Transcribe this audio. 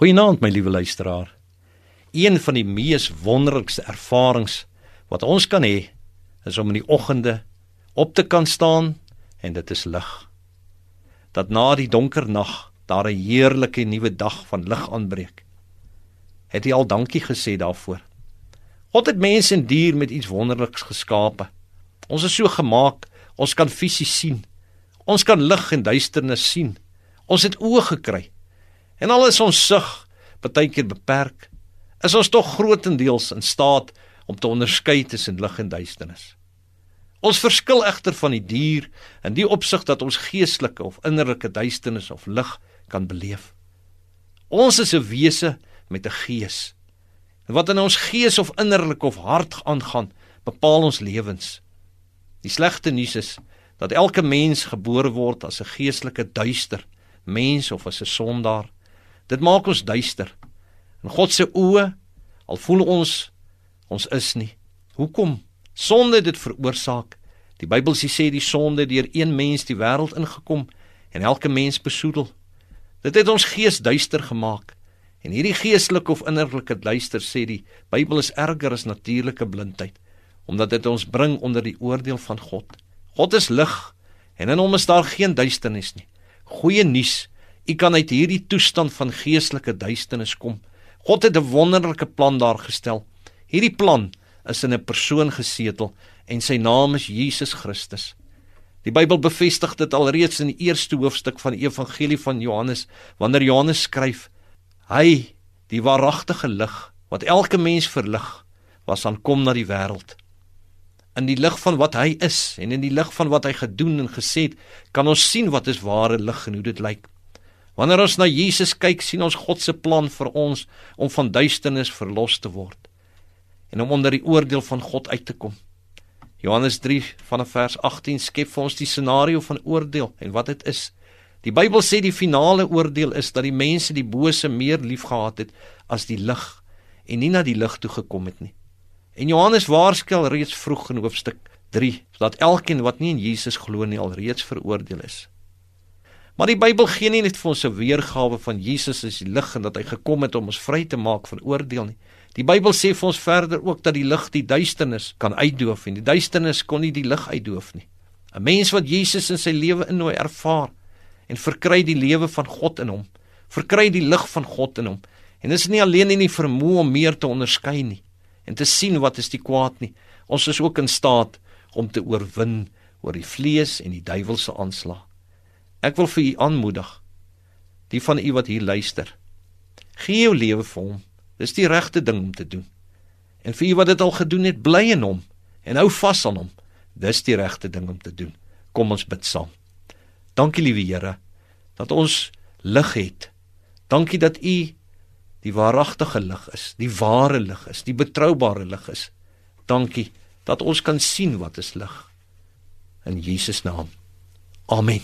Goeienaand my liewe luisteraar. Een van die mees wonderlikste ervarings wat ons kan hê, is om in die oggende op te kan staan en dit is lig. Dat na die donker nag daar 'n heerlike nuwe dag van lig aanbreek. Het jy al dankie gesê daarvoor? God het mens en dier met iets wonderliks geskape. Ons is so gemaak, ons kan fisies sien. Ons kan lig en duisternis sien. Ons het oë gekry. En al is ons sig baie keer beperk, is ons tog grootendeels in staat om te onderskei tussen lig en duisternis. Ons verskil egter van die dier in die opsig dat ons geestelike of innerlike duisternis of lig kan beleef. Ons is 'n wese met 'n gees. En wat in ons gees of innerlik of hart aangaan, bepaal ons lewens. Die slegte nuus is dat elke mens gebore word as 'n geestelike duister mens of as 'n sondaar. Dit maak ons duister. In God se oë al voel ons ons is nie. Hoekom? Sonde dit veroorsaak. Die Bybel sê die sonde deur een mens die wêreld ingekom en elke mens besoedel. Dit het ons gees duister gemaak. En hierdie geestelike of innerlike duister sê die Bybel is erger as natuurlike blindheid omdat dit ons bring onder die oordeel van God. God is lig en in hom is daar geen duisternis nie. Goeie nuus U kan uit hierdie toestand van geestelike duisternis kom. God het 'n wonderlike plan daar gestel. Hierdie plan is in 'n persoon gesetel en sy naam is Jesus Christus. Die Bybel bevestig dit alreeds in die eerste hoofstuk van die Evangelie van Johannes wanneer Johannes skryf: Hy, die waaragtige lig wat elke mens verlig, was aankom na die wêreld. In die lig van wat hy is en in die lig van wat hy gedoen en gesê het, kan ons sien wat is ware lig en hoe dit lyk. Wanneer ons na Jesus kyk, sien ons God se plan vir ons om van duisternis verlos te word en om onder die oordeel van God uit te kom. Johannes 3 vanaf vers 18 skep vir ons die scenario van oordeel en wat dit is. Die Bybel sê die finale oordeel is dat die mense die bose meer liefgehad het as die lig en nie na die lig toe gekom het nie. En Johannes waarsku reeds vroeg in hoofstuk 3 dat elkeen wat nie in Jesus glo nie alreeds veroordeel is. Maar die Bybel gee nie net vir ons 'n weergawe van Jesus as die lig en dat hy gekom het om ons vry te maak van oordeel nie. Die Bybel sê vir ons verder ook dat die lig die duisternis kan uitdoof en die duisternis kon nie die lig uitdoof nie. 'n Mens wat Jesus in sy lewe innooi ervaar en verkry die lewe van God in hom, verkry die lig van God in hom. En dit is nie alleen in die vermoë om meer te onderskei nie en te sien wat is die kwaad nie. Ons is ook in staat om te oorwin oor die vlees en die duiwelse aanslag. Ek wil vir u aanmoedig. Die van u wat hier luister. Gee jou lewe vir hom. Dis die regte ding om te doen. En vir u wat dit al gedoen het, bly in hom en hou vas aan hom. Dis die regte ding om te doen. Kom ons bid saam. Dankie liewe Here dat ons lig het. Dankie dat u die waaragtige lig is, die ware lig is, die betroubare lig is. Dankie dat ons kan sien wat is lig. In Jesus naam. Amen.